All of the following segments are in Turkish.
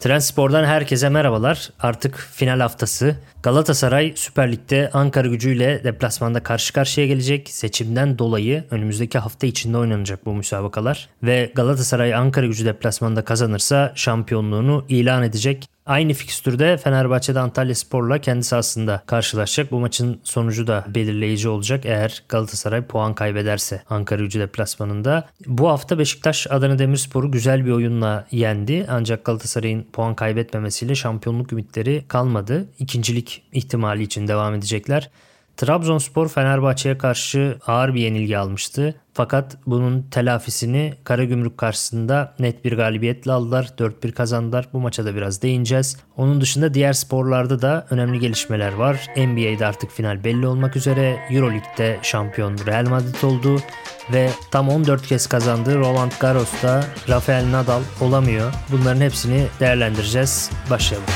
Trendspor'dan herkese merhabalar. Artık final haftası. Galatasaray Süper Lig'de Ankara gücüyle deplasmanda karşı karşıya gelecek. Seçimden dolayı önümüzdeki hafta içinde oynanacak bu müsabakalar. Ve Galatasaray Ankara gücü deplasmanda kazanırsa şampiyonluğunu ilan edecek. Aynı fikstürde Fenerbahçe'de Antalya Spor'la kendi sahasında karşılaşacak. Bu maçın sonucu da belirleyici olacak eğer Galatasaray puan kaybederse Ankara gücü deplasmanında. Bu hafta Beşiktaş Adana Demirspor'u güzel bir oyunla yendi. Ancak Galatasaray'ın puan kaybetmemesiyle şampiyonluk ümitleri kalmadı. İkincilik ihtimali için devam edecekler. Trabzonspor Fenerbahçe'ye karşı ağır bir yenilgi almıştı. Fakat bunun telafisini Karagümrük karşısında net bir galibiyetle aldılar. 4-1 kazandılar. Bu maça da biraz değineceğiz. Onun dışında diğer sporlarda da önemli gelişmeler var. NBA'de artık final belli olmak üzere. Euroleague'de şampiyon Real Madrid oldu. Ve tam 14 kez kazandığı Roland Garros'ta Rafael Nadal olamıyor. Bunların hepsini değerlendireceğiz. Başlayalım.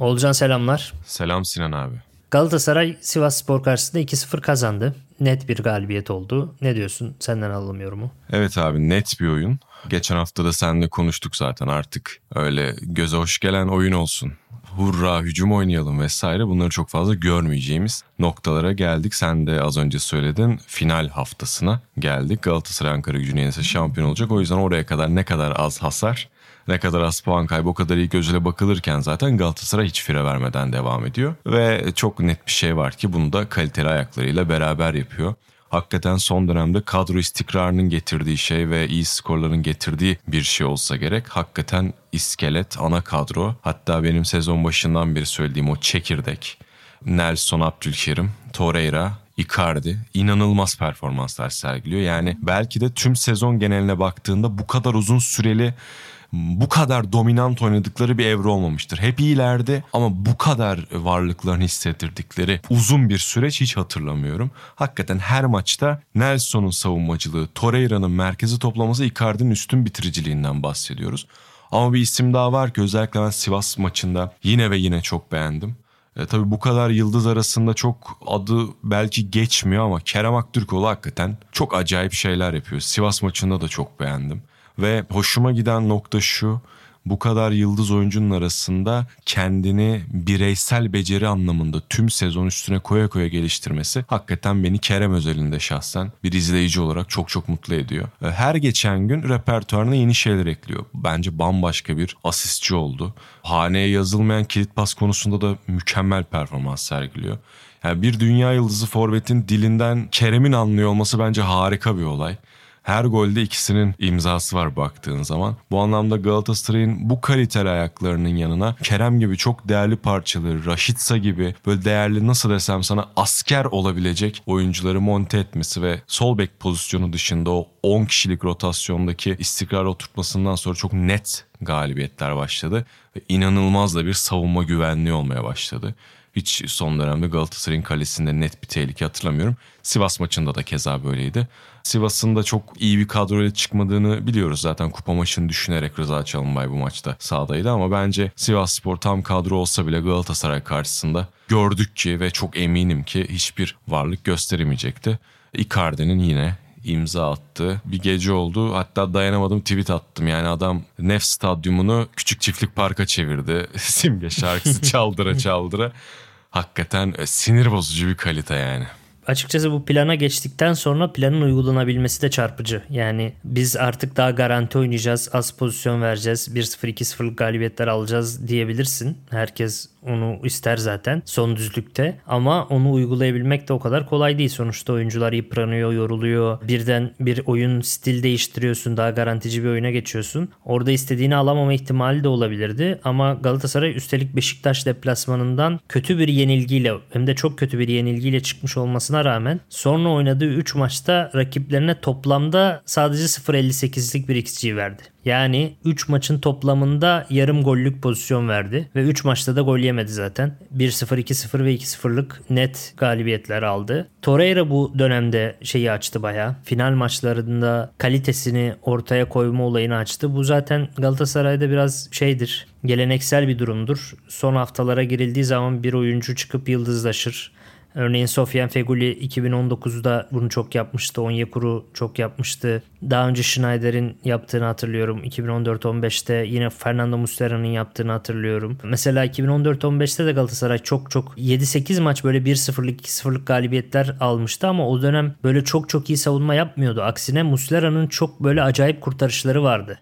Olcan selamlar. Selam Sinan abi. Galatasaray Sivas Spor karşısında 2-0 kazandı. Net bir galibiyet oldu. Ne diyorsun? Senden alalım yorumu. Evet abi net bir oyun. Geçen hafta da seninle konuştuk zaten artık. Öyle göze hoş gelen oyun olsun. Hurra hücum oynayalım vesaire bunları çok fazla görmeyeceğimiz noktalara geldik. Sen de az önce söyledin final haftasına geldik. Galatasaray Ankara gücünü yenisi şampiyon olacak. O yüzden oraya kadar ne kadar az hasar ne kadar az puan kaybı o kadar iyi gözüyle bakılırken zaten Galatasaray hiç fire vermeden devam ediyor. Ve çok net bir şey var ki bunu da kaliteli ayaklarıyla beraber yapıyor hakikaten son dönemde kadro istikrarının getirdiği şey ve iyi skorların getirdiği bir şey olsa gerek. Hakikaten iskelet, ana kadro. Hatta benim sezon başından beri söylediğim o çekirdek. Nelson Abdülkerim, Torreira, Icardi inanılmaz performanslar sergiliyor. Yani belki de tüm sezon geneline baktığında bu kadar uzun süreli bu kadar dominant oynadıkları bir evre olmamıştır. Hep iyilerdi ama bu kadar varlıklarını hissettirdikleri uzun bir süreç hiç hatırlamıyorum. Hakikaten her maçta Nelson'un savunmacılığı, Torreira'nın merkezi toplaması Icardi'nin üstün bitiriciliğinden bahsediyoruz. Ama bir isim daha var ki özellikle ben Sivas maçında yine ve yine çok beğendim. E, tabii bu kadar yıldız arasında çok adı belki geçmiyor ama Kerem Aktürkoğlu hakikaten çok acayip şeyler yapıyor. Sivas maçında da çok beğendim. Ve hoşuma giden nokta şu bu kadar yıldız oyuncunun arasında kendini bireysel beceri anlamında tüm sezon üstüne koya koya geliştirmesi hakikaten beni Kerem özelinde şahsen bir izleyici olarak çok çok mutlu ediyor. Her geçen gün repertuarına yeni şeyler ekliyor. Bence bambaşka bir asistçi oldu. Haneye yazılmayan kilit pas konusunda da mükemmel performans sergiliyor. Yani bir dünya yıldızı forvetin dilinden Kerem'in anlıyor olması bence harika bir olay. Her golde ikisinin imzası var baktığın zaman. Bu anlamda Galatasaray'ın bu kaliteli ayaklarının yanına Kerem gibi çok değerli parçaları, Raşitsa gibi böyle değerli nasıl desem sana asker olabilecek oyuncuları monte etmesi ve sol bek pozisyonu dışında o 10 kişilik rotasyondaki istikrar oturtmasından sonra çok net galibiyetler başladı. Ve inanılmaz da bir savunma güvenliği olmaya başladı. Hiç son dönemde Galatasaray'ın kalesinde net bir tehlike hatırlamıyorum. Sivas maçında da keza böyleydi. Sivas'ın da çok iyi bir kadroyla çıkmadığını biliyoruz zaten kupa maçını düşünerek Rıza Çalınbay bu maçta sahadaydı ama bence Sivas Spor tam kadro olsa bile Galatasaray karşısında gördük ki ve çok eminim ki hiçbir varlık gösteremeyecekti. Icardi'nin yine imza attı. Bir gece oldu. Hatta dayanamadım tweet attım. Yani adam Nef Stadyumunu küçük çiftlik parka çevirdi. Simge şarkısı çaldıra çaldıra. Hakikaten e, sinir bozucu bir kalite yani. Açıkçası bu plana geçtikten sonra planın uygulanabilmesi de çarpıcı. Yani biz artık daha garanti oynayacağız, az pozisyon vereceğiz, 1-0 2-0'lık galibiyetler alacağız diyebilirsin. Herkes onu ister zaten son düzlükte ama onu uygulayabilmek de o kadar kolay değil. Sonuçta oyuncular yıpranıyor, yoruluyor. Birden bir oyun stil değiştiriyorsun, daha garantici bir oyuna geçiyorsun. Orada istediğini alamama ihtimali de olabilirdi ama Galatasaray üstelik Beşiktaş deplasmanından kötü bir yenilgiyle hem de çok kötü bir yenilgiyle çıkmış olmasına rağmen sonra oynadığı 3 maçta rakiplerine toplamda sadece 0.58'lik bir XG verdi. Yani 3 maçın toplamında yarım gollük pozisyon verdi ve 3 maçta da gol yemedi zaten. 1-0, 2-0 ve 2-0'lık net galibiyetler aldı. Torreira bu dönemde şeyi açtı baya. Final maçlarında kalitesini ortaya koyma olayını açtı. Bu zaten Galatasaray'da biraz şeydir. Geleneksel bir durumdur. Son haftalara girildiği zaman bir oyuncu çıkıp yıldızlaşır. Örneğin Sofyan Feguli 2019'da bunu çok yapmıştı. Onyekuru çok yapmıştı. Daha önce Schneider'in yaptığını hatırlıyorum. 2014-15'te yine Fernando Muslera'nın yaptığını hatırlıyorum. Mesela 2014-15'te de Galatasaray çok çok 7-8 maç böyle 1-0'lık 2-0'lık galibiyetler almıştı ama o dönem böyle çok çok iyi savunma yapmıyordu. Aksine Muslera'nın çok böyle acayip kurtarışları vardı.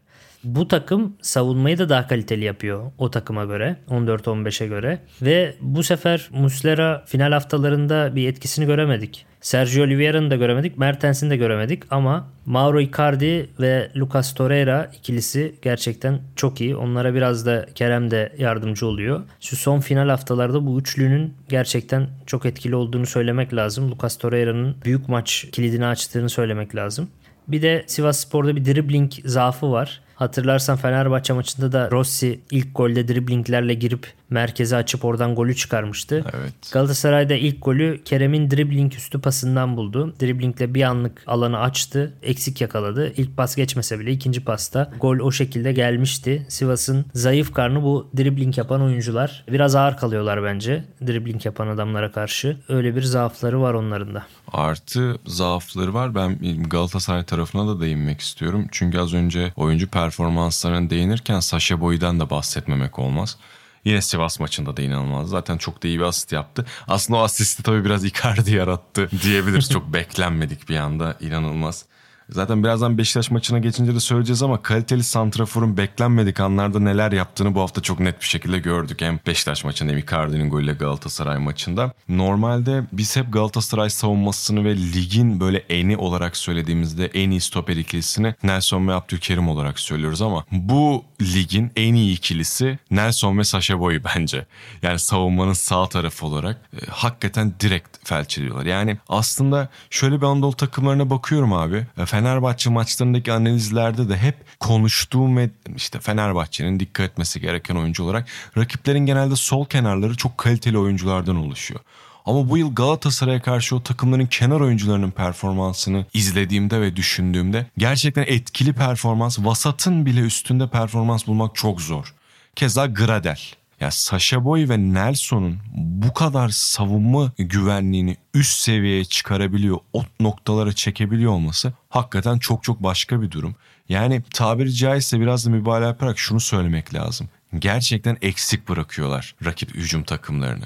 Bu takım savunmayı da daha kaliteli yapıyor o takıma göre 14-15'e göre ve bu sefer Muslera final haftalarında bir etkisini göremedik. Sergio Oliveira'nı da göremedik, Mertens'ini de göremedik ama Mauro Icardi ve Lucas Torreira ikilisi gerçekten çok iyi. Onlara biraz da Kerem de yardımcı oluyor. Şu son final haftalarda bu üçlünün gerçekten çok etkili olduğunu söylemek lazım. Lucas Torreira'nın büyük maç kilidini açtığını söylemek lazım. Bir de Sivas Spor'da bir dribbling zaafı var. Hatırlarsan Fenerbahçe maçında da Rossi ilk golde driblinglerle girip merkeze açıp oradan golü çıkarmıştı. Evet. Galatasaray'da ilk golü Kerem'in dribbling üstü pasından buldu. Driblingle bir anlık alanı açtı. Eksik yakaladı. İlk pas geçmese bile ikinci pasta gol o şekilde gelmişti. Sivas'ın zayıf karnı bu dribbling yapan oyuncular. Biraz ağır kalıyorlar bence dribbling yapan adamlara karşı. Öyle bir zaafları var onların da. Artı zaafları var. Ben Galatasaray tarafına da değinmek istiyorum. Çünkü az önce oyuncu performanslarına değinirken Saşa Boy'dan da bahsetmemek olmaz. Yine Sivas maçında da inanılmaz. Zaten çok da iyi bir asist yaptı. Aslında o asisti tabii biraz Icardi yarattı diyebiliriz. çok beklenmedik bir anda. inanılmaz. Zaten birazdan Beşiktaş maçına geçince de söyleyeceğiz ama kaliteli santraforun beklenmedik anlarda neler yaptığını bu hafta çok net bir şekilde gördük. Hem Beşiktaş maçında hem Icardi'nin golüyle Galatasaray maçında. Normalde biz hep Galatasaray savunmasını ve ligin böyle eni olarak söylediğimizde en iyi stoper ikilisini Nelson ve Abdülkerim olarak söylüyoruz ama bu ligin en iyi ikilisi Nelson ve Sasha Boy bence. Yani savunmanın sağ tarafı olarak e, hakikaten direkt felç ediyorlar. Yani aslında şöyle bir Anadolu takımlarına bakıyorum abi. E, Fenerbahçe maçlarındaki analizlerde de hep konuştuğum ve işte Fenerbahçe'nin dikkat etmesi gereken oyuncu olarak rakiplerin genelde sol kenarları çok kaliteli oyunculardan oluşuyor. Ama bu yıl Galatasaray'a karşı o takımların kenar oyuncularının performansını izlediğimde ve düşündüğümde gerçekten etkili performans, vasatın bile üstünde performans bulmak çok zor. Keza Gradel. Ya Sasha Boy ve Nelson'un bu kadar savunma güvenliğini üst seviyeye çıkarabiliyor, o noktalara çekebiliyor olması hakikaten çok çok başka bir durum. Yani tabiri caizse biraz da mübalağa yaparak şunu söylemek lazım. Gerçekten eksik bırakıyorlar rakip hücum takımlarını.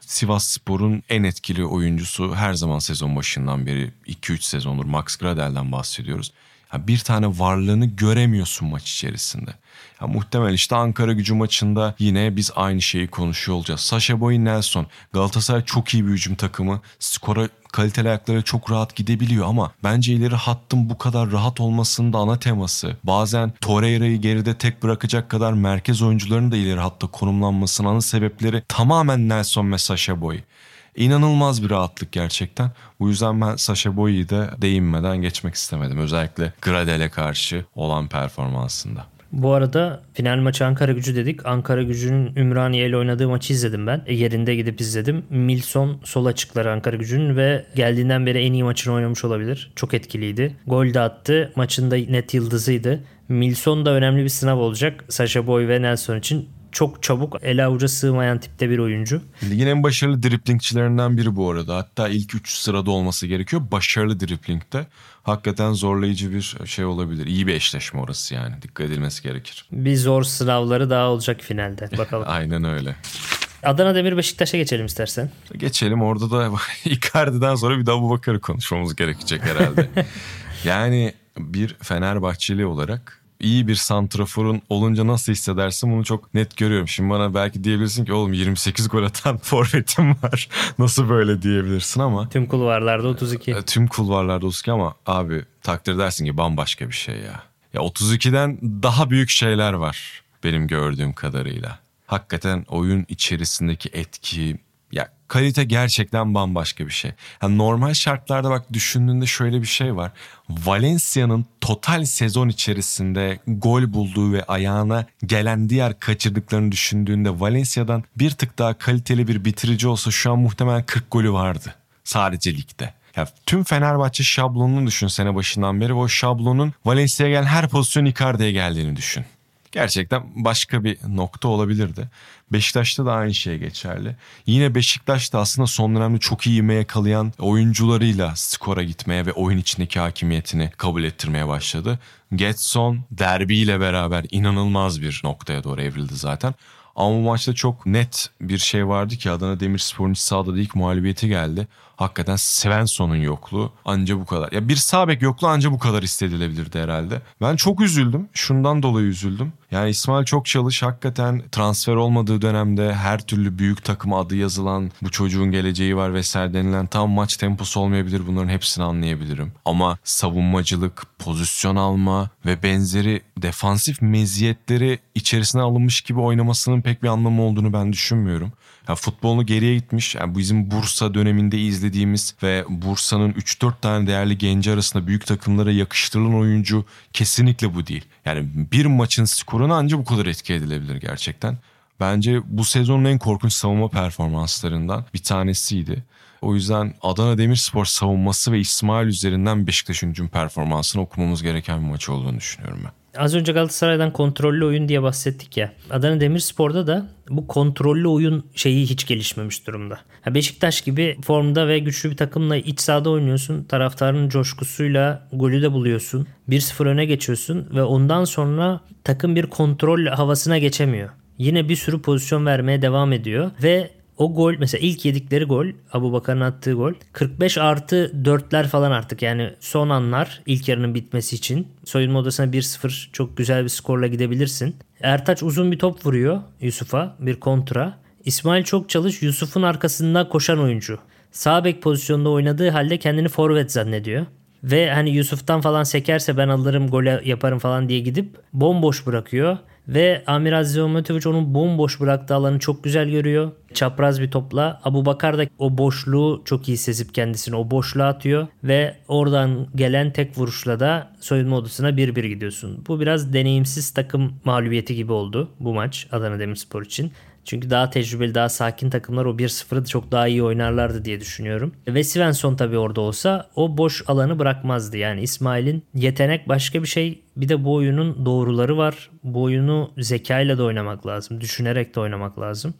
Sivas Spor'un en etkili oyuncusu her zaman sezon başından beri 2-3 sezondur Max Gradel'den bahsediyoruz. Bir tane varlığını göremiyorsun maç içerisinde. Ya muhtemel işte Ankara gücü maçında yine biz aynı şeyi konuşuyor olacağız. Sasha Boy Nelson Galatasaray çok iyi bir hücum takımı. Skora kaliteli ayaklara çok rahat gidebiliyor ama bence ileri hattın bu kadar rahat olmasının da ana teması. Bazen Torreira'yı geride tek bırakacak kadar merkez oyuncuların da ileri hatta konumlanmasının ana sebepleri tamamen Nelson ve Sasha Boy. İnanılmaz bir rahatlık gerçekten. Bu yüzden ben Sasha Boy'u da değinmeden geçmek istemedim. Özellikle Gradel'e karşı olan performansında. Bu arada final maçı Ankara gücü dedik. Ankara gücünün Ümraniye ile oynadığı maçı izledim ben. E, yerinde gidip izledim. Milson sol açıkları Ankara gücünün ve geldiğinden beri en iyi maçını oynamış olabilir. Çok etkiliydi. Gol de attı. Maçın da net yıldızıydı. Milson da önemli bir sınav olacak. Sasha Boy ve Nelson için çok çabuk ele avuca sığmayan tipte bir oyuncu. Ligin en başarılı driplingçilerinden biri bu arada. Hatta ilk 3 sırada olması gerekiyor. Başarılı driplingde. Hakikaten zorlayıcı bir şey olabilir. İyi bir eşleşme orası yani. Dikkat edilmesi gerekir. Bir zor sınavları daha olacak finalde. Bakalım. Aynen öyle. Adana Demir Beşiktaş'a geçelim istersen. Geçelim orada da Icardi'den sonra bir de Abu Bakar'ı konuşmamız gerekecek herhalde. yani bir Fenerbahçeli olarak iyi bir santraforun olunca nasıl hissedersin bunu çok net görüyorum. Şimdi bana belki diyebilirsin ki oğlum 28 gol atan forvetim var. nasıl böyle diyebilirsin ama. Tüm kulvarlarda 32. E, tüm kulvarlarda 32 ama abi takdir dersin ki bambaşka bir şey ya. Ya 32'den daha büyük şeyler var benim gördüğüm kadarıyla. Hakikaten oyun içerisindeki etki, ya kalite gerçekten bambaşka bir şey. Yani normal şartlarda bak düşündüğünde şöyle bir şey var. Valencia'nın total sezon içerisinde gol bulduğu ve ayağına gelen diğer kaçırdıklarını düşündüğünde Valencia'dan bir tık daha kaliteli bir bitirici olsa şu an muhtemelen 40 golü vardı. Sadece ligde. Ya tüm Fenerbahçe şablonunu düşün sene başından beri. O şablonun Valencia'ya gelen her pozisyon Icardi'ye geldiğini düşün. Gerçekten başka bir nokta olabilirdi. Beşiktaş'ta da aynı şey geçerli. Yine Beşiktaş da aslında son dönemde çok iyi ivme yakalayan oyuncularıyla skora gitmeye ve oyun içindeki hakimiyetini kabul ettirmeye başladı. Getson derbiyle beraber inanılmaz bir noktaya doğru evrildi zaten. Ama bu maçta çok net bir şey vardı ki Adana Demirspor'un iç sahada da ilk mağlubiyeti geldi. Hakikaten Svensson'un yokluğu anca bu kadar. Ya bir sağ bek yokluğu anca bu kadar hissedilebilirdi herhalde. Ben çok üzüldüm. Şundan dolayı üzüldüm. Yani İsmail çok çalış hakikaten transfer olmadığı dönemde her türlü büyük takım adı yazılan bu çocuğun geleceği var vesaire denilen tam maç temposu olmayabilir bunların hepsini anlayabilirim. Ama savunmacılık, pozisyon alma ve benzeri defansif meziyetleri içerisine alınmış gibi oynamasının pek bir anlamı olduğunu ben düşünmüyorum. Yani futbolunu geriye gitmiş. Yani bizim Bursa döneminde izlediğimiz ve Bursa'nın 3-4 tane değerli genci arasında büyük takımlara yakıştırılan oyuncu kesinlikle bu değil. Yani bir maçın skoruna ancak bu kadar etki edilebilir gerçekten. Bence bu sezonun en korkunç savunma performanslarından bir tanesiydi. O yüzden Adana Demirspor savunması ve İsmail üzerinden Beşiktaş'ın hücum performansını okumamız gereken bir maç olduğunu düşünüyorum ben. Az önce Galatasaray'dan kontrollü oyun diye bahsettik ya. Adana Demirspor'da da bu kontrollü oyun şeyi hiç gelişmemiş durumda. Beşiktaş gibi formda ve güçlü bir takımla iç sahada oynuyorsun. Taraftarın coşkusuyla golü de buluyorsun. 1-0 öne geçiyorsun ve ondan sonra takım bir kontrol havasına geçemiyor. Yine bir sürü pozisyon vermeye devam ediyor ve o gol mesela ilk yedikleri gol Abu Bakar'ın attığı gol 45 artı 4'ler falan artık yani son anlar ilk yarının bitmesi için soyunma odasına 1-0 çok güzel bir skorla gidebilirsin. Ertaç uzun bir top vuruyor Yusuf'a bir kontra. İsmail çok çalış Yusuf'un arkasında koşan oyuncu. Sağ bek pozisyonda oynadığı halde kendini forvet zannediyor. Ve hani Yusuf'tan falan sekerse ben alırım gole yaparım falan diye gidip bomboş bırakıyor. Ve Amir Aziz Ometovic onun bomboş bıraktığı alanı çok güzel görüyor. Çapraz bir topla. Abu Bakar da o boşluğu çok iyi sezip kendisini o boşluğa atıyor. Ve oradan gelen tek vuruşla da soyunma odasına 1-1 gidiyorsun. Bu biraz deneyimsiz takım mağlubiyeti gibi oldu bu maç Adana Demirspor için. Çünkü daha tecrübeli, daha sakin takımlar o 1-0'ı çok daha iyi oynarlardı diye düşünüyorum. Ve Svensson tabii orada olsa o boş alanı bırakmazdı. Yani İsmail'in yetenek başka bir şey. Bir de bu oyunun doğruları var. Bu oyunu zekayla da oynamak lazım. Düşünerek de oynamak lazım.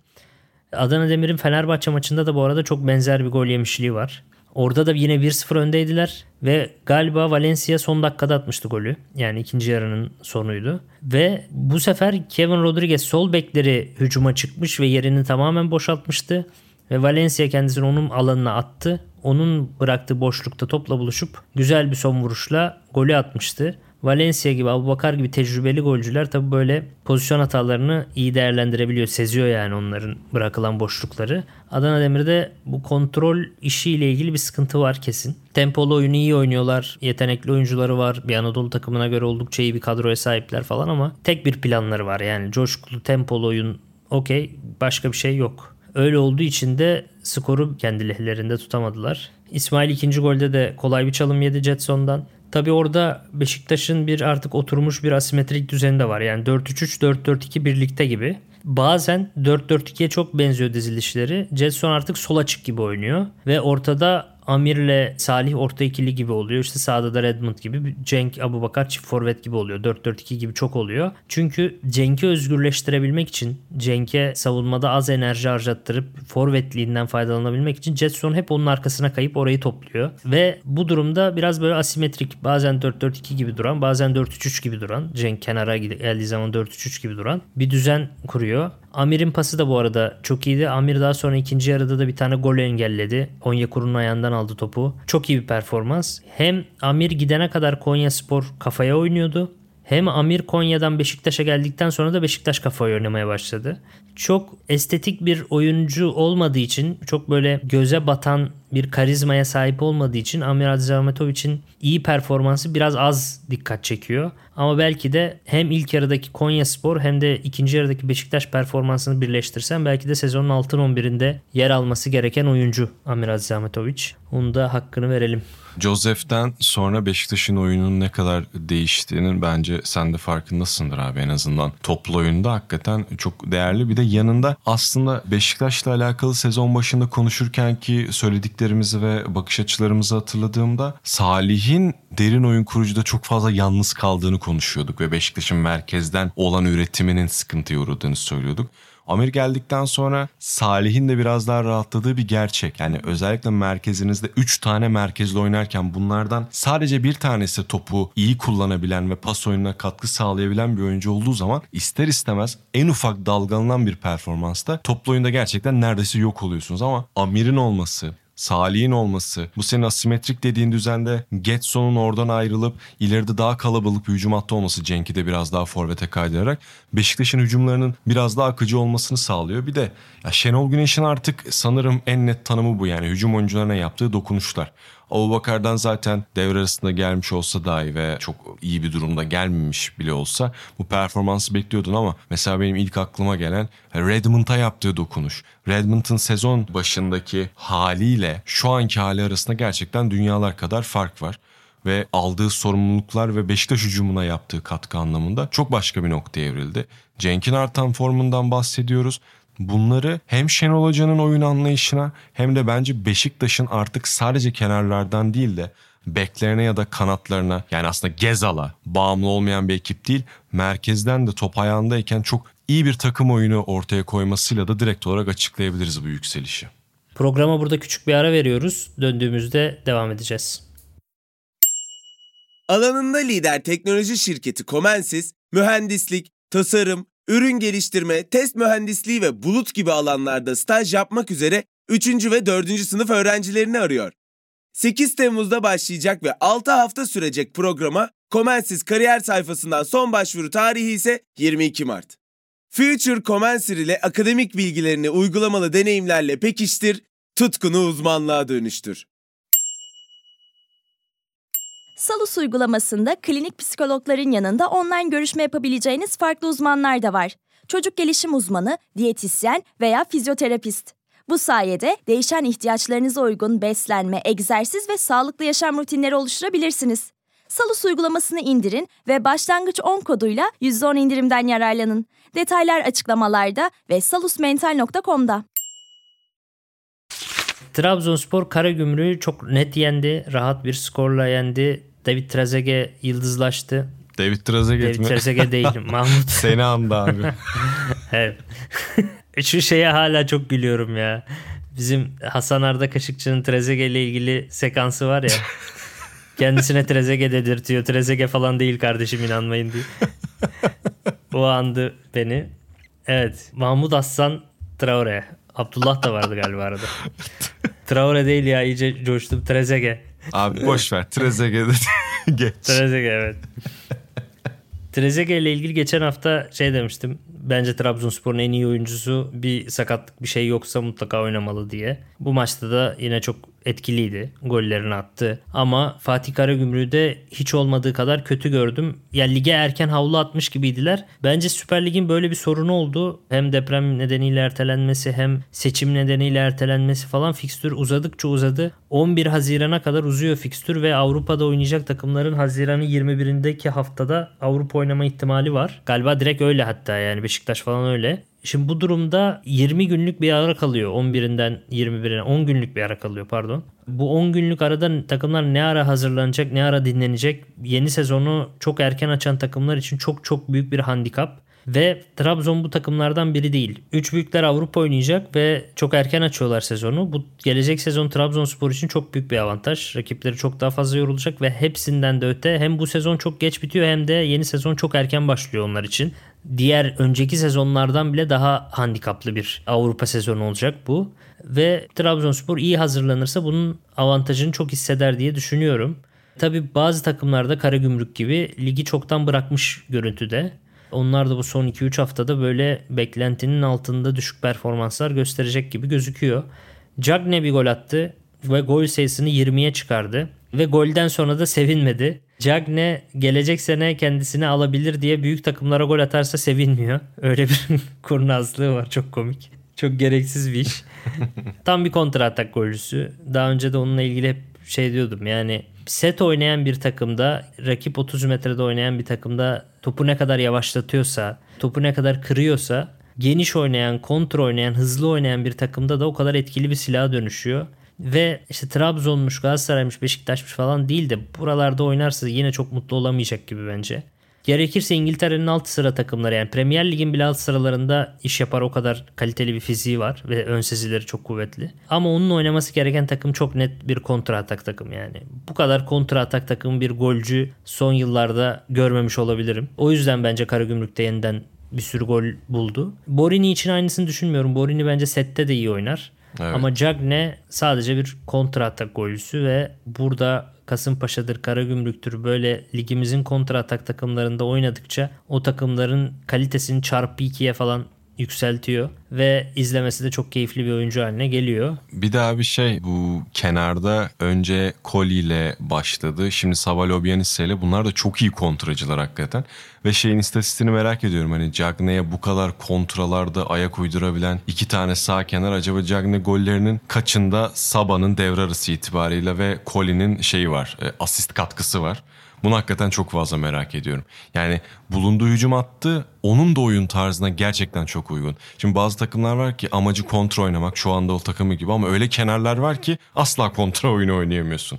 Adana Demir'in Fenerbahçe maçında da bu arada çok benzer bir gol yemişliği var. Orada da yine 1-0 öndeydiler ve galiba Valencia son dakikada atmıştı golü. Yani ikinci yarının sonuydu. Ve bu sefer Kevin Rodriguez sol bekleri hücuma çıkmış ve yerini tamamen boşaltmıştı. Ve Valencia kendisini onun alanına attı. Onun bıraktığı boşlukta topla buluşup güzel bir son vuruşla golü atmıştı. Valencia gibi, Abubakar gibi tecrübeli golcüler tabi böyle pozisyon hatalarını iyi değerlendirebiliyor. Seziyor yani onların bırakılan boşlukları. Adana Demir'de bu kontrol işiyle ilgili bir sıkıntı var kesin. Tempolu oyunu iyi oynuyorlar. Yetenekli oyuncuları var. Bir Anadolu takımına göre oldukça iyi bir kadroya sahipler falan ama tek bir planları var. Yani coşkulu tempolu oyun okey başka bir şey yok. Öyle olduğu için de skoru kendi lehlerinde tutamadılar. İsmail ikinci golde de kolay bir çalım yedi Jetson'dan. Tabi orada Beşiktaş'ın bir artık oturmuş bir asimetrik düzeni de var. Yani 4-3-3, 4-4-2 birlikte gibi. Bazen 4-4-2'ye çok benziyor dizilişleri. Jetson artık sol açık gibi oynuyor. Ve ortada Amir'le Salih orta ikili gibi oluyor. İşte sağda da Redmond gibi Cenk Abu Bakar çift forvet gibi oluyor. 4-4-2 gibi çok oluyor. Çünkü Cenk'i özgürleştirebilmek için Cenk'e savunmada az enerji harcattırıp forvetliğinden faydalanabilmek için Jetson hep onun arkasına kayıp orayı topluyor. Ve bu durumda biraz böyle asimetrik bazen 4-4-2 gibi duran bazen 4-3-3 gibi duran Cenk kenara geldiği zaman 4-3-3 gibi duran bir düzen kuruyor. Amir'in pası da bu arada çok iyiydi. Amir daha sonra ikinci yarıda da bir tane gol engelledi. Onyekuru'nun ayağından aldı topu. Çok iyi bir performans. Hem Amir gidene kadar Konya Spor kafaya oynuyordu. Hem Amir Konya'dan Beşiktaş'a geldikten sonra da Beşiktaş kafayı oynamaya başladı. Çok estetik bir oyuncu olmadığı için, çok böyle göze batan bir karizmaya sahip olmadığı için Amir Adzahmetovic'in iyi performansı biraz az dikkat çekiyor. Ama belki de hem ilk yarıdaki Konya Spor hem de ikinci yarıdaki Beşiktaş performansını birleştirsen belki de sezonun altın 11'inde yer alması gereken oyuncu Amir Adzahmetovic. Onu da hakkını verelim. Joseph'ten sonra Beşiktaş'ın oyunun ne kadar değiştiğinin bence sen de farkındasındır abi en azından. Toplu oyunda hakikaten çok değerli. Bir de yanında aslında Beşiktaş'la alakalı sezon başında konuşurken ki söylediklerimizi ve bakış açılarımızı hatırladığımda Salih'in derin oyun kurucuda çok fazla yalnız kaldığını konuşuyorduk ve Beşiktaş'ın merkezden olan üretiminin sıkıntıya uğradığını söylüyorduk. Amir geldikten sonra Salih'in de biraz daha rahatladığı bir gerçek. Yani özellikle merkezinizde 3 tane merkezli oynarken bunlardan sadece bir tanesi topu iyi kullanabilen ve pas oyununa katkı sağlayabilen bir oyuncu olduğu zaman ister istemez en ufak dalgalanan bir performansta toplu oyunda gerçekten neredeyse yok oluyorsunuz ama Amir'in olması, Salih'in olması, bu senin asimetrik dediğin düzende Getson'un oradan ayrılıp ileride daha kalabalık bir hücum hattı olması Cenk'i de biraz daha forvete kaydırarak Beşiktaş'ın hücumlarının biraz daha akıcı olmasını sağlıyor. Bir de ya Şenol Güneş'in artık sanırım en net tanımı bu yani hücum oyuncularına yaptığı dokunuşlar. Abu Bakar'dan zaten devre arasında gelmiş olsa dahi ve çok iyi bir durumda gelmemiş bile olsa bu performansı bekliyordun ama mesela benim ilk aklıma gelen Redmond'a yaptığı dokunuş. Redmond'ın sezon başındaki haliyle şu anki hali arasında gerçekten dünyalar kadar fark var ve aldığı sorumluluklar ve Beşiktaş hücumuna yaptığı katkı anlamında çok başka bir noktaya evrildi. Cenk'in artan formundan bahsediyoruz. Bunları hem Şenol Hoca'nın oyun anlayışına hem de bence Beşiktaş'ın artık sadece kenarlardan değil de beklerine ya da kanatlarına yani aslında Gezal'a bağımlı olmayan bir ekip değil merkezden de top ayağındayken çok iyi bir takım oyunu ortaya koymasıyla da direkt olarak açıklayabiliriz bu yükselişi. Programa burada küçük bir ara veriyoruz. Döndüğümüzde devam edeceğiz. Alanında lider teknoloji şirketi Comensis, mühendislik, tasarım, ürün geliştirme, test mühendisliği ve bulut gibi alanlarda staj yapmak üzere 3. ve 4. sınıf öğrencilerini arıyor. 8 Temmuz'da başlayacak ve 6 hafta sürecek programa Comensis kariyer sayfasından son başvuru tarihi ise 22 Mart. Future Comensir ile akademik bilgilerini uygulamalı deneyimlerle pekiştir, tutkunu uzmanlığa dönüştür. Salus uygulamasında klinik psikologların yanında online görüşme yapabileceğiniz farklı uzmanlar da var. Çocuk gelişim uzmanı, diyetisyen veya fizyoterapist. Bu sayede değişen ihtiyaçlarınıza uygun beslenme, egzersiz ve sağlıklı yaşam rutinleri oluşturabilirsiniz. Salus uygulamasını indirin ve başlangıç 10 koduyla %10 indirimden yararlanın. Detaylar açıklamalarda ve salusmental.com'da. Trabzonspor Karagümrük'ü çok net yendi. Rahat bir skorla yendi. David Trezeguet yıldızlaştı. David Trezeguet David mi? Trezeguet değil. Mahmut. Seni andı abi. evet. Şu şeye hala çok gülüyorum ya. Bizim Hasan Arda Kaşıkçı'nın Trezeguet ile ilgili sekansı var ya. Kendisine Trezeguet dedirtiyor. Trezeguet falan değil kardeşim inanmayın diye. o andı beni. Evet. Mahmut Aslan Traore. Abdullah da vardı galiba arada. Traore değil ya iyice coştum. Trezeguet. Abi boş ver. Trezeguet'e geç. Trezeguet evet. Trezeguet ile ilgili geçen hafta şey demiştim. Bence Trabzonspor'un en iyi oyuncusu bir sakatlık bir şey yoksa mutlaka oynamalı diye. Bu maçta da yine çok etkiliydi. Gollerini attı. Ama Fatih Karagümrük'ü de hiç olmadığı kadar kötü gördüm. Ya lige erken havlu atmış gibiydiler. Bence Süper Lig'in böyle bir sorunu oldu. Hem deprem nedeniyle ertelenmesi hem seçim nedeniyle ertelenmesi falan fikstür uzadıkça uzadı. 11 Haziran'a kadar uzuyor fikstür ve Avrupa'da oynayacak takımların Haziran'ın 21'indeki haftada Avrupa oynama ihtimali var. Galiba direkt öyle hatta yani Beşiktaş falan öyle. Şimdi bu durumda 20 günlük bir ara kalıyor. 11'inden 21'ine 10 günlük bir ara kalıyor pardon. Bu 10 günlük arada takımlar ne ara hazırlanacak, ne ara dinlenecek? Yeni sezonu çok erken açan takımlar için çok çok büyük bir handikap. Ve Trabzon bu takımlardan biri değil. Üç büyükler Avrupa oynayacak ve çok erken açıyorlar sezonu. Bu gelecek sezon Trabzonspor için çok büyük bir avantaj. Rakipleri çok daha fazla yorulacak ve hepsinden de öte hem bu sezon çok geç bitiyor hem de yeni sezon çok erken başlıyor onlar için. Diğer önceki sezonlardan bile daha handikaplı bir Avrupa sezonu olacak bu. Ve Trabzonspor iyi hazırlanırsa bunun avantajını çok hisseder diye düşünüyorum. Tabi bazı takımlarda Karagümrük gibi ligi çoktan bırakmış görüntüde. Onlar da bu son 2-3 haftada böyle beklentinin altında düşük performanslar gösterecek gibi gözüküyor. Cagne bir gol attı ve gol sayısını 20'ye çıkardı. Ve golden sonra da sevinmedi. Cagne gelecek sene kendisini alabilir diye büyük takımlara gol atarsa sevinmiyor. Öyle bir kurnazlığı var çok komik. Çok gereksiz bir iş. Tam bir kontra atak golcüsü. Daha önce de onunla ilgili hep şey diyordum yani set oynayan bir takımda rakip 30 metrede oynayan bir takımda topu ne kadar yavaşlatıyorsa topu ne kadar kırıyorsa geniş oynayan, kontra oynayan, hızlı oynayan bir takımda da o kadar etkili bir silaha dönüşüyor. Ve işte Trabzon'muş, Galatasaray'mış, Beşiktaş'mış falan değil de buralarda oynarsa yine çok mutlu olamayacak gibi bence. Gerekirse İngiltere'nin alt sıra takımları yani Premier Lig'in bile alt sıralarında iş yapar o kadar kaliteli bir fiziği var ve ön sezileri çok kuvvetli. Ama onun oynaması gereken takım çok net bir kontra atak takım yani. Bu kadar kontra atak takım bir golcü son yıllarda görmemiş olabilirim. O yüzden bence Karagümrük'te yeniden bir sürü gol buldu. Borini için aynısını düşünmüyorum. Borini bence sette de iyi oynar. Evet. Ama Cagne sadece bir kontra atak golcüsü ve burada Kasımpaşa'dır, Karagümrük'tür. Böyle ligimizin kontra atak takımlarında oynadıkça o takımların kalitesini çarpı ikiye falan yükseltiyor ve izlemesi de çok keyifli bir oyuncu haline geliyor. Bir daha bir şey bu kenarda önce Koli ile başladı. Şimdi Savalobianis ile bunlar da çok iyi kontracılar hakikaten. Ve şeyin istatistiğini merak ediyorum. Hani Cagne'ye bu kadar kontralarda ayak uydurabilen iki tane sağ kenar acaba Cagne gollerinin kaçında Saba'nın devre arası itibariyle ve Koli'nin şeyi var. E, asist katkısı var. Bunu hakikaten çok fazla merak ediyorum. Yani bulunduğu hücum attı onun da oyun tarzına gerçekten çok uygun. Şimdi bazı takımlar var ki amacı kontra oynamak şu anda o takımı gibi ama öyle kenarlar var ki asla kontra oyunu oynayamıyorsun.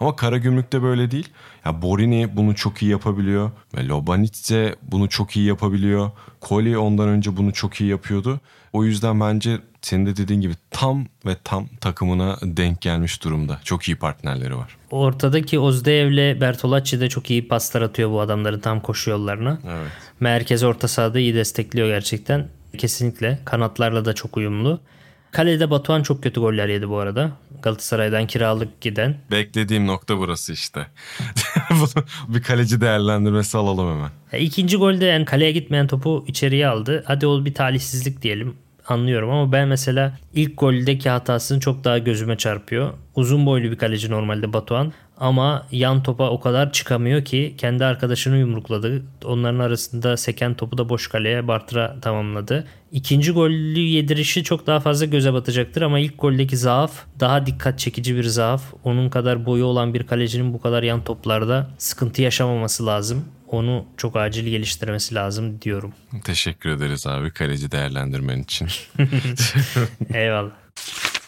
Ama Karagümrük'te böyle değil. Ya Borini bunu çok iyi yapabiliyor. Ve Lobanitze bunu çok iyi yapabiliyor. Koli ondan önce bunu çok iyi yapıyordu. O yüzden bence senin de dediğin gibi tam ve tam takımına denk gelmiş durumda. Çok iyi partnerleri var. Ortadaki Ozdeev'le Bertolacci de çok iyi paslar atıyor bu adamların tam koşu yollarına. Evet. Merkez orta sahada iyi destekliyor gerçekten. Kesinlikle. Kanatlarla da çok uyumlu. Kalede Batuhan çok kötü goller yedi bu arada. Galatasaray'dan kiralık giden. Beklediğim nokta burası işte. bir kaleci değerlendirmesi alalım hemen. Ya ikinci golde yani kaleye gitmeyen topu içeriye aldı. Hadi ol bir talihsizlik diyelim anlıyorum ama ben mesela ilk goldeki hatasını çok daha gözüme çarpıyor. Uzun boylu bir kaleci normalde Batuhan ama yan topa o kadar çıkamıyor ki kendi arkadaşını yumrukladı. Onların arasında seken topu da boş kaleye Bartra tamamladı. İkinci golü yedirişi çok daha fazla göze batacaktır ama ilk goldeki zaaf daha dikkat çekici bir zaaf. Onun kadar boyu olan bir kalecinin bu kadar yan toplarda sıkıntı yaşamaması lazım. Onu çok acil geliştirmesi lazım diyorum. Teşekkür ederiz abi kaleci değerlendirmen için. Eyvallah.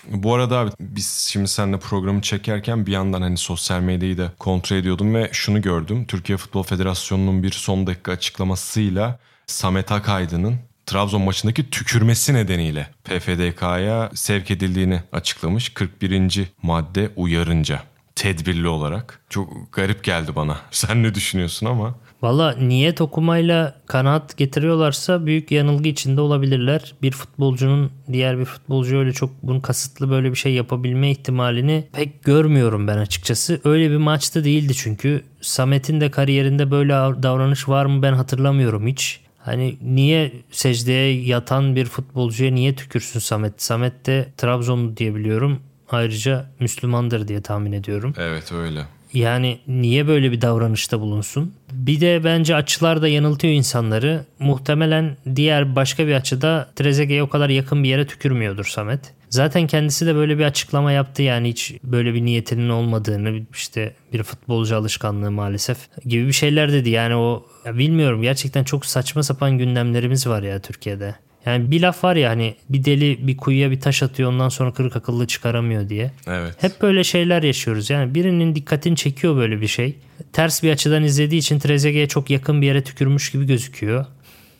Bu arada abi biz şimdi seninle programı çekerken bir yandan hani sosyal medyayı da kontrol ediyordum ve şunu gördüm. Türkiye Futbol Federasyonu'nun bir son dakika açıklamasıyla Samet Akaydın'ın Trabzon maçındaki tükürmesi nedeniyle PFDK'ya sevk edildiğini açıklamış. 41. madde uyarınca tedbirli olarak. Çok garip geldi bana. Sen ne düşünüyorsun ama? Valla niyet okumayla kanaat getiriyorlarsa büyük yanılgı içinde olabilirler. Bir futbolcunun diğer bir futbolcu öyle çok bunu kasıtlı böyle bir şey yapabilme ihtimalini pek görmüyorum ben açıkçası. Öyle bir maçta değildi çünkü. Samet'in de kariyerinde böyle davranış var mı ben hatırlamıyorum hiç. Hani niye secdeye yatan bir futbolcuya niye tükürsün Samet? Samet de Trabzonlu diye biliyorum. Ayrıca Müslümandır diye tahmin ediyorum. Evet öyle. Yani niye böyle bir davranışta bulunsun? Bir de bence açılar da yanıltıyor insanları. Muhtemelen diğer başka bir açıda Trezeguet'e o kadar yakın bir yere tükürmüyordur Samet. Zaten kendisi de böyle bir açıklama yaptı yani hiç böyle bir niyetinin olmadığını işte bir futbolcu alışkanlığı maalesef gibi bir şeyler dedi. Yani o ya bilmiyorum gerçekten çok saçma sapan gündemlerimiz var ya Türkiye'de. Yani bir laf var ya hani bir deli bir kuyuya bir taş atıyor ondan sonra kırık akıllı çıkaramıyor diye. Evet. Hep böyle şeyler yaşıyoruz. Yani birinin dikkatini çekiyor böyle bir şey. Ters bir açıdan izlediği için Trezeguet'e çok yakın bir yere tükürmüş gibi gözüküyor.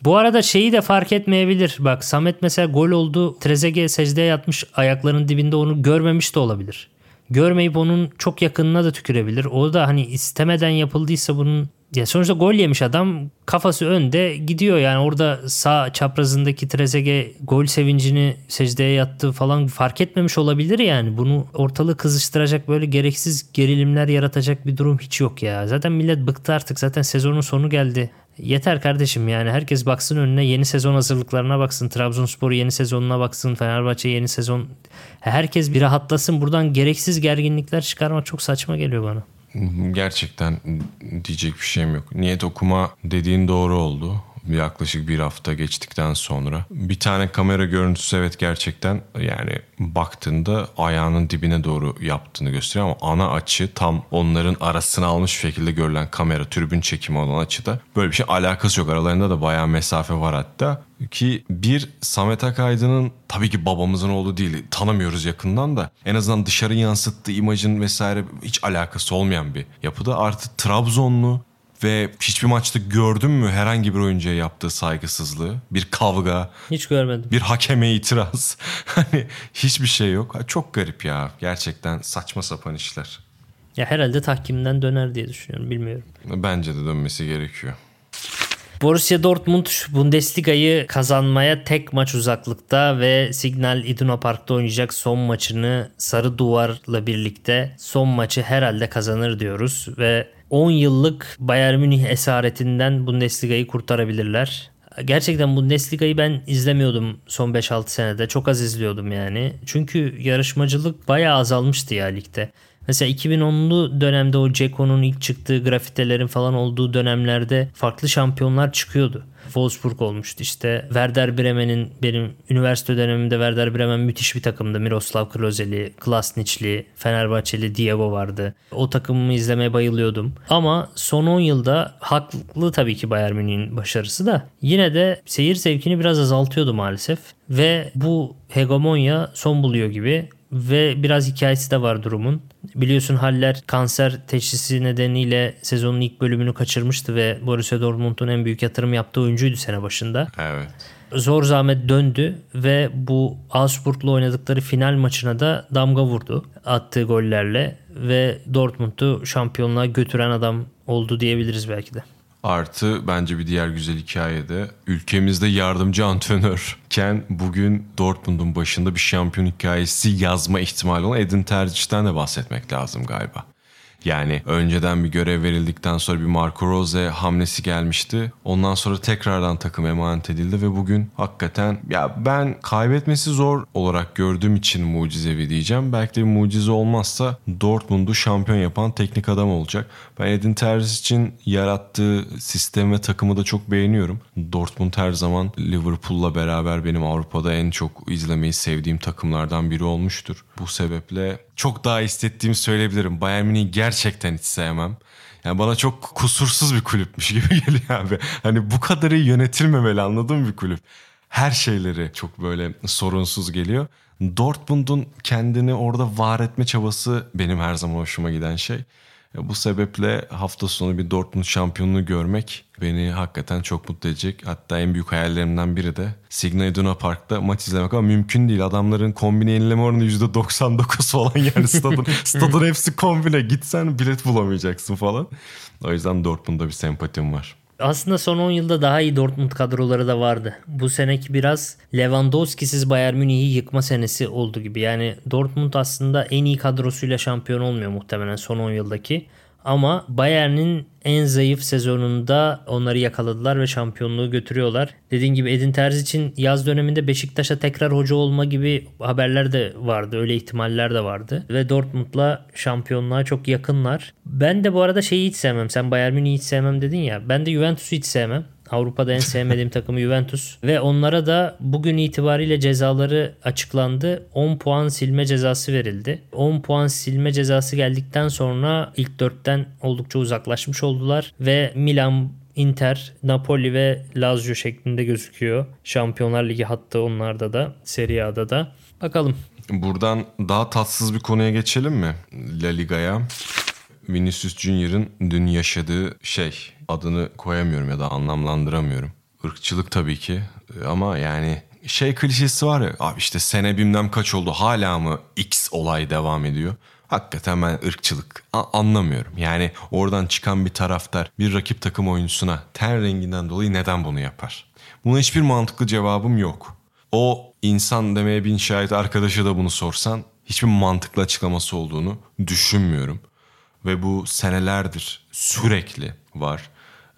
Bu arada şeyi de fark etmeyebilir. Bak Samet mesela gol oldu. Trezeguet secdeye yatmış ayaklarının dibinde onu görmemiş de olabilir. Görmeyip onun çok yakınına da tükürebilir. O da hani istemeden yapıldıysa bunun ya sonuçta gol yemiş adam kafası önde gidiyor yani orada sağ çaprazındaki Trezeguet gol sevincini secdeye yattı falan fark etmemiş olabilir yani bunu ortalığı kızıştıracak böyle gereksiz gerilimler yaratacak bir durum hiç yok ya zaten millet bıktı artık zaten sezonun sonu geldi Yeter kardeşim yani herkes baksın önüne yeni sezon hazırlıklarına baksın. Trabzonspor yeni sezonuna baksın. Fenerbahçe yeni sezon. Herkes bir rahatlasın. Buradan gereksiz gerginlikler çıkarmak çok saçma geliyor bana. Gerçekten diyecek bir şeyim yok. Niyet okuma dediğin doğru oldu yaklaşık bir hafta geçtikten sonra. Bir tane kamera görüntüsü evet gerçekten yani baktığında ayağının dibine doğru yaptığını gösteriyor ama ana açı tam onların arasını almış şekilde görülen kamera tribün çekimi olan açıda böyle bir şey alakası yok. Aralarında da bayağı mesafe var hatta. Ki bir Samet Akaydın'ın tabii ki babamızın oğlu değil tanımıyoruz yakından da en azından dışarı yansıttığı imajın vesaire hiç alakası olmayan bir yapıda artı Trabzonlu ve hiçbir maçta gördün mü herhangi bir oyuncuya yaptığı saygısızlığı? Bir kavga. Hiç görmedim. Bir hakeme itiraz. hani hiçbir şey yok. Çok garip ya. Gerçekten saçma sapan işler. Ya herhalde tahkimden döner diye düşünüyorum. Bilmiyorum. Bence de dönmesi gerekiyor. Borussia Dortmund Bundesliga'yı kazanmaya tek maç uzaklıkta ve Signal Iduna Park'ta oynayacak son maçını sarı duvarla birlikte son maçı herhalde kazanır diyoruz ve 10 yıllık Bayern Münih esaretinden Bundesliga'yı kurtarabilirler. Gerçekten Bundesliga'yı ben izlemiyordum son 5-6 senede. Çok az izliyordum yani. Çünkü yarışmacılık bayağı azalmıştı ya ligde. Mesela 2010'lu dönemde o Ceko'nun ilk çıktığı grafitelerin falan olduğu dönemlerde farklı şampiyonlar çıkıyordu. Wolfsburg olmuştu işte. Werder Bremen'in benim üniversite dönemimde Werder Bremen müthiş bir takımdı. Miroslav Klozeli, Klasniçli, Fenerbahçeli Diego vardı. O takımımı izlemeye bayılıyordum. Ama son 10 yılda haklı tabii ki Bayern Münih'in başarısı da yine de seyir zevkini biraz azaltıyordu maalesef. Ve bu hegemonya son buluyor gibi ve biraz hikayesi de var durumun. Biliyorsun Haller kanser teşhisi nedeniyle sezonun ilk bölümünü kaçırmıştı ve Borussia Dortmund'un en büyük yatırım yaptığı oyuncuydu sene başında. Evet. Zor zahmet döndü ve bu Augsburg'la oynadıkları final maçına da damga vurdu attığı gollerle ve Dortmund'u şampiyonluğa götüren adam oldu diyebiliriz belki de. Artı bence bir diğer güzel hikaye de ülkemizde yardımcı antrenörken bugün Dortmund'un başında bir şampiyon hikayesi yazma ihtimali olan Edin Tercih'ten de bahsetmek lazım galiba. Yani önceden bir görev verildikten sonra bir Marco Rose hamlesi gelmişti. Ondan sonra tekrardan takım emanet edildi ve bugün hakikaten ya ben kaybetmesi zor olarak gördüğüm için mucizevi diyeceğim. Belki de bir mucize olmazsa Dortmund'u şampiyon yapan teknik adam olacak. Ben Edin Terzic için yarattığı sistem ve takımı da çok beğeniyorum. Dortmund her zaman Liverpool'la beraber benim Avrupa'da en çok izlemeyi sevdiğim takımlardan biri olmuştur. Bu sebeple çok daha hissettiğimi söyleyebilirim. Bayern Münih'i gerçekten hiç sevmem. Yani bana çok kusursuz bir kulüpmüş gibi geliyor abi. Hani bu kadar iyi yönetilmemeli anladığım bir kulüp. Her şeyleri çok böyle sorunsuz geliyor. Dortmund'un kendini orada var etme çabası benim her zaman hoşuma giden şey. Bu sebeple hafta sonu bir Dortmund şampiyonluğu görmek beni hakikaten çok mutlu edecek. Hatta en büyük hayallerimden biri de Signal Iduna Park'ta maç izlemek ama mümkün değil. Adamların kombine yenileme oranı %99 falan yani stadın, stadın hepsi kombine. Gitsen bilet bulamayacaksın falan. O yüzden Dortmund'da bir sempatim var. Aslında son 10 yılda daha iyi Dortmund kadroları da vardı. Bu seneki biraz Lewandowski'siz Bayern Münih'i yıkma senesi oldu gibi. Yani Dortmund aslında en iyi kadrosuyla şampiyon olmuyor muhtemelen son 10 yıldaki. Ama Bayern'in en zayıf sezonunda onları yakaladılar ve şampiyonluğu götürüyorlar. Dediğim gibi Edin Terzic'in yaz döneminde Beşiktaş'a tekrar hoca olma gibi haberler de vardı. Öyle ihtimaller de vardı. Ve Dortmund'la şampiyonluğa çok yakınlar. Ben de bu arada şeyi hiç sevmem. Sen Bayern Münih'i hiç sevmem dedin ya. Ben de Juventus'u hiç sevmem. Avrupa'da en sevmediğim takımı Juventus ve onlara da bugün itibariyle cezaları açıklandı. 10 puan silme cezası verildi. 10 puan silme cezası geldikten sonra ilk 4'ten oldukça uzaklaşmış oldular ve Milan Inter, Napoli ve Lazio şeklinde gözüküyor. Şampiyonlar Ligi hattı onlarda da, Serie A'da da. Bakalım. Buradan daha tatsız bir konuya geçelim mi? La Liga'ya. Vinicius Junior'ın dün yaşadığı şey adını koyamıyorum ya da anlamlandıramıyorum. ırkçılık tabii ki ama yani şey klişesi var ya abi işte sene bilmem kaç oldu hala mı X olay devam ediyor. Hakikaten ben ırkçılık a- anlamıyorum. Yani oradan çıkan bir taraftar bir rakip takım oyuncusuna ten renginden dolayı neden bunu yapar? Buna hiçbir mantıklı cevabım yok. O insan demeye bin şahit arkadaşa da bunu sorsan hiçbir mantıklı açıklaması olduğunu düşünmüyorum. Ve bu senelerdir sürekli var.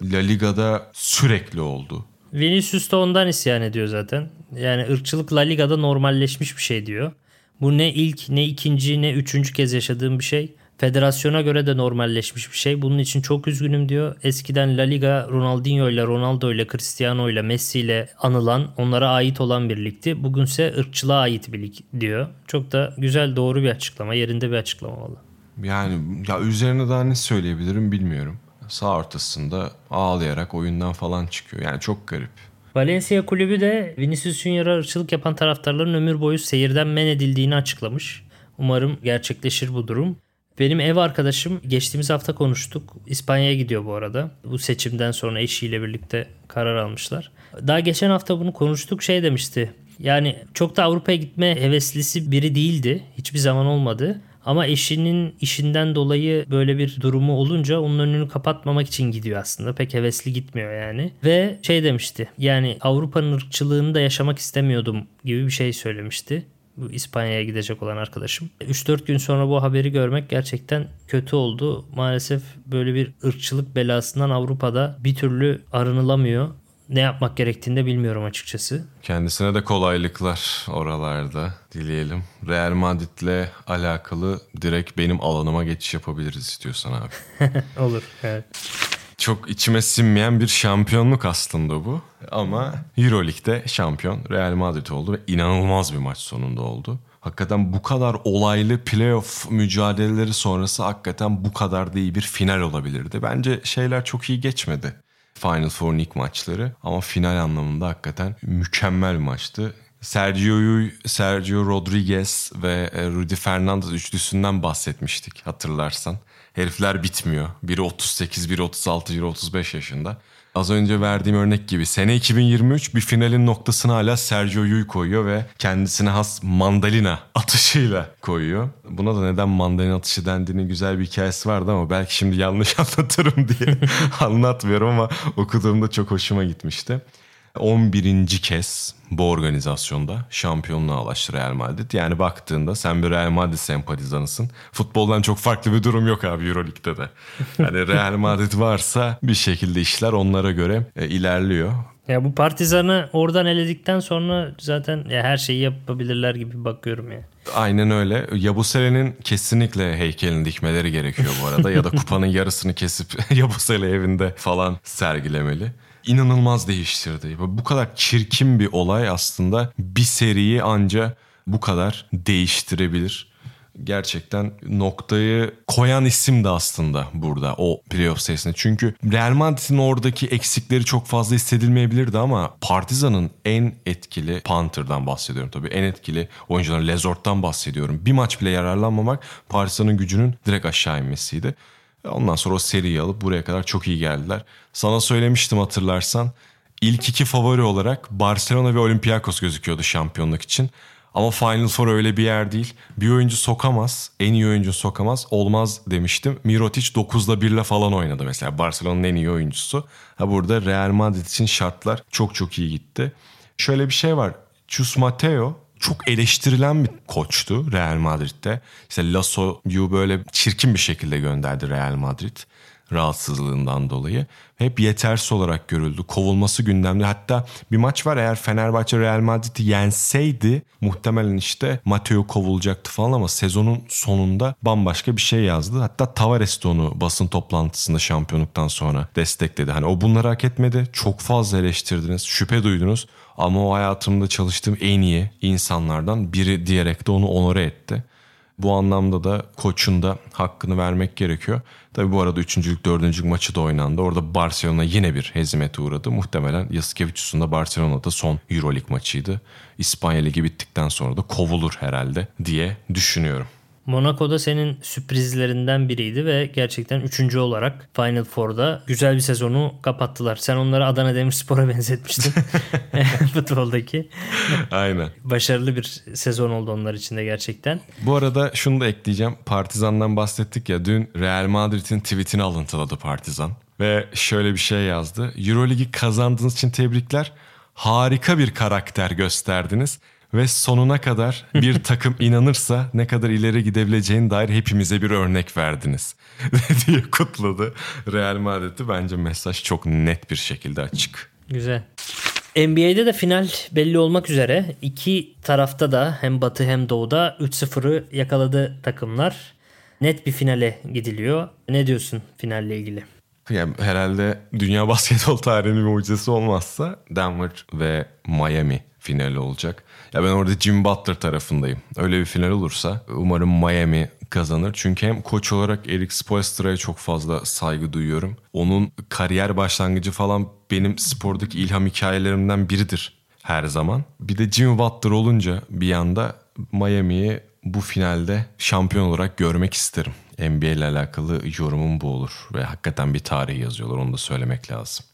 La Liga'da sürekli oldu. Vinicius da ondan isyan ediyor zaten. Yani ırkçılık La Liga'da normalleşmiş bir şey diyor. Bu ne ilk ne ikinci ne üçüncü kez yaşadığım bir şey. Federasyona göre de normalleşmiş bir şey. Bunun için çok üzgünüm diyor. Eskiden La Liga Ronaldinho ile Ronaldo ile Cristiano ile Messi ile anılan onlara ait olan bir ligdi. Bugünse ırkçılığa ait bir lig diyor. Çok da güzel doğru bir açıklama. Yerinde bir açıklama valla. Yani ya üzerine daha ne söyleyebilirim bilmiyorum. Sağ ortasında ağlayarak oyundan falan çıkıyor. Yani çok garip. Valencia kulübü de Vinicius Junior'a ırkçılık yapan taraftarların ömür boyu seyirden men edildiğini açıklamış. Umarım gerçekleşir bu durum. Benim ev arkadaşım geçtiğimiz hafta konuştuk. İspanya'ya gidiyor bu arada. Bu seçimden sonra eşiyle birlikte karar almışlar. Daha geçen hafta bunu konuştuk şey demişti. Yani çok da Avrupa'ya gitme heveslisi biri değildi. Hiçbir zaman olmadı. Ama eşinin işinden dolayı böyle bir durumu olunca onun önünü kapatmamak için gidiyor aslında. Pek hevesli gitmiyor yani. Ve şey demişti. Yani Avrupa'nın ırkçılığını da yaşamak istemiyordum gibi bir şey söylemişti. Bu İspanya'ya gidecek olan arkadaşım. 3-4 gün sonra bu haberi görmek gerçekten kötü oldu. Maalesef böyle bir ırkçılık belasından Avrupa'da bir türlü arınılamıyor ne yapmak gerektiğini de bilmiyorum açıkçası. Kendisine de kolaylıklar oralarda dileyelim. Real Madrid'le alakalı direkt benim alanıma geçiş yapabiliriz istiyorsan abi. Olur evet. Çok içime sinmeyen bir şampiyonluk aslında bu. Ama Euroleague'de şampiyon Real Madrid oldu ve inanılmaz bir maç sonunda oldu. Hakikaten bu kadar olaylı playoff mücadeleleri sonrası hakikaten bu kadar da iyi bir final olabilirdi. Bence şeyler çok iyi geçmedi. Final Four'un ilk maçları ama final anlamında hakikaten mükemmel bir maçtı. Sergio Yuy, Sergio Rodriguez ve e, Rudy Fernandez üçlüsünden bahsetmiştik hatırlarsan. Herifler bitmiyor. Biri 38, biri 36, biri 35 yaşında. Az önce verdiğim örnek gibi sene 2023 bir finalin noktasını hala Sergio Yuy koyuyor ve kendisine has mandalina atışıyla koyuyor. Buna da neden mandalina atışı dendiğinin güzel bir hikayesi vardı ama belki şimdi yanlış anlatırım diye anlatmıyorum ama okuduğumda çok hoşuma gitmişti. 11. kez bu organizasyonda şampiyonluğa ulaştı Real Madrid. Yani baktığında sen bir Real Madrid sempatizanısın. Futboldan çok farklı bir durum yok abi Euroleague'de de. Yani Real Madrid varsa bir şekilde işler onlara göre e, ilerliyor. Ya bu Partizan'ı oradan eledikten sonra zaten ya her şeyi yapabilirler gibi bakıyorum ya. Aynen öyle. Yabusele'nin kesinlikle heykelini dikmeleri gerekiyor bu arada. ya da kupanın yarısını kesip Yabusele evinde falan sergilemeli inanılmaz değiştirdi. Bu kadar çirkin bir olay aslında bir seriyi anca bu kadar değiştirebilir. Gerçekten noktayı koyan isim de aslında burada o playoff serisinde. Çünkü Real Madrid'in oradaki eksikleri çok fazla hissedilmeyebilirdi ama Partizan'ın en etkili Panther'dan bahsediyorum tabii. En etkili oyuncular Lezort'tan bahsediyorum. Bir maç bile yararlanmamak Partizan'ın gücünün direkt aşağı inmesiydi. Ondan sonra o seriyi alıp buraya kadar çok iyi geldiler. Sana söylemiştim hatırlarsan. İlk iki favori olarak Barcelona ve Olympiakos gözüküyordu şampiyonluk için. Ama Final Four öyle bir yer değil. Bir oyuncu sokamaz, en iyi oyuncu sokamaz. Olmaz demiştim. Mirotic 9'da 1'le falan oynadı mesela. Barcelona'nın en iyi oyuncusu. Ha burada Real Madrid için şartlar çok çok iyi gitti. Şöyle bir şey var. Chus Mateo çok eleştirilen bir koçtu Real Madrid'de. İşte Lasso'yu böyle çirkin bir şekilde gönderdi Real Madrid rahatsızlığından dolayı. Hep yetersiz olarak görüldü. Kovulması gündemde. Hatta bir maç var eğer Fenerbahçe Real Madrid'i yenseydi muhtemelen işte Mateo kovulacaktı falan ama sezonun sonunda bambaşka bir şey yazdı. Hatta Tavares de onu basın toplantısında şampiyonluktan sonra destekledi. Hani o bunları hak etmedi. Çok fazla eleştirdiniz. Şüphe duydunuz. Ama o hayatımda çalıştığım en iyi insanlardan biri diyerek de onu onore etti. Bu anlamda da koçun da hakkını vermek gerekiyor. Tabi bu arada üçüncülük, dördüncülük maçı da oynandı. Orada Barcelona yine bir hezimete uğradı. Muhtemelen Yasikevicius'un da Barcelona'da son Euroleague maçıydı. İspanya Ligi bittikten sonra da kovulur herhalde diye düşünüyorum. Monaco'da senin sürprizlerinden biriydi ve gerçekten üçüncü olarak Final Four'da güzel bir sezonu kapattılar. Sen onları Adana Demirspor'a benzetmiştin futboldaki. Aynen. Başarılı bir sezon oldu onlar için de gerçekten. Bu arada şunu da ekleyeceğim. Partizan'dan bahsettik ya dün Real Madrid'in tweetini alıntıladı Partizan. Ve şöyle bir şey yazdı. Euroligi kazandığınız için tebrikler. Harika bir karakter gösterdiniz ve sonuna kadar bir takım inanırsa ne kadar ileri gidebileceğine dair hepimize bir örnek verdiniz diye kutladı Real Madrid'i. Bence mesaj çok net bir şekilde açık. Güzel. NBA'de de final belli olmak üzere. iki tarafta da hem batı hem doğuda 3-0'ı yakaladı takımlar. Net bir finale gidiliyor. Ne diyorsun finalle ilgili? Yani herhalde dünya basketbol tarihinin bir mucizesi olmazsa Denver ve Miami finali olacak. Ya ben orada Jim Butler tarafındayım. Öyle bir final olursa umarım Miami kazanır. Çünkü hem koç olarak Eric Spoelstra'ya çok fazla saygı duyuyorum. Onun kariyer başlangıcı falan benim spordaki ilham hikayelerimden biridir her zaman. Bir de Jim Butler olunca bir yanda Miami'yi bu finalde şampiyon olarak görmek isterim. NBA ile alakalı yorumum bu olur. Ve hakikaten bir tarih yazıyorlar onu da söylemek lazım.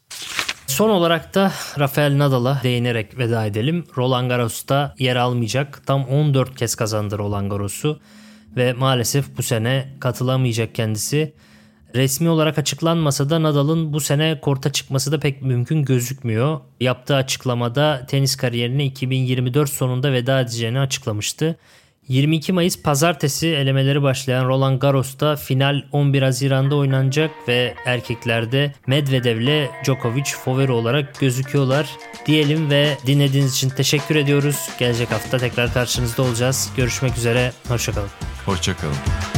Son olarak da Rafael Nadal'a değinerek veda edelim. Roland Garros'ta yer almayacak. Tam 14 kez kazandı Roland Garros'u ve maalesef bu sene katılamayacak kendisi. Resmi olarak açıklanmasa da Nadal'ın bu sene korta çıkması da pek mümkün gözükmüyor. Yaptığı açıklamada tenis kariyerine 2024 sonunda veda edeceğini açıklamıştı. 22 Mayıs pazartesi elemeleri başlayan Roland Garros'ta final 11 Haziran'da oynanacak ve erkeklerde Medvedev ile Djokovic favori olarak gözüküyorlar. Diyelim ve dinlediğiniz için teşekkür ediyoruz. Gelecek hafta tekrar karşınızda olacağız. Görüşmek üzere. Hoşçakalın. Hoşçakalın.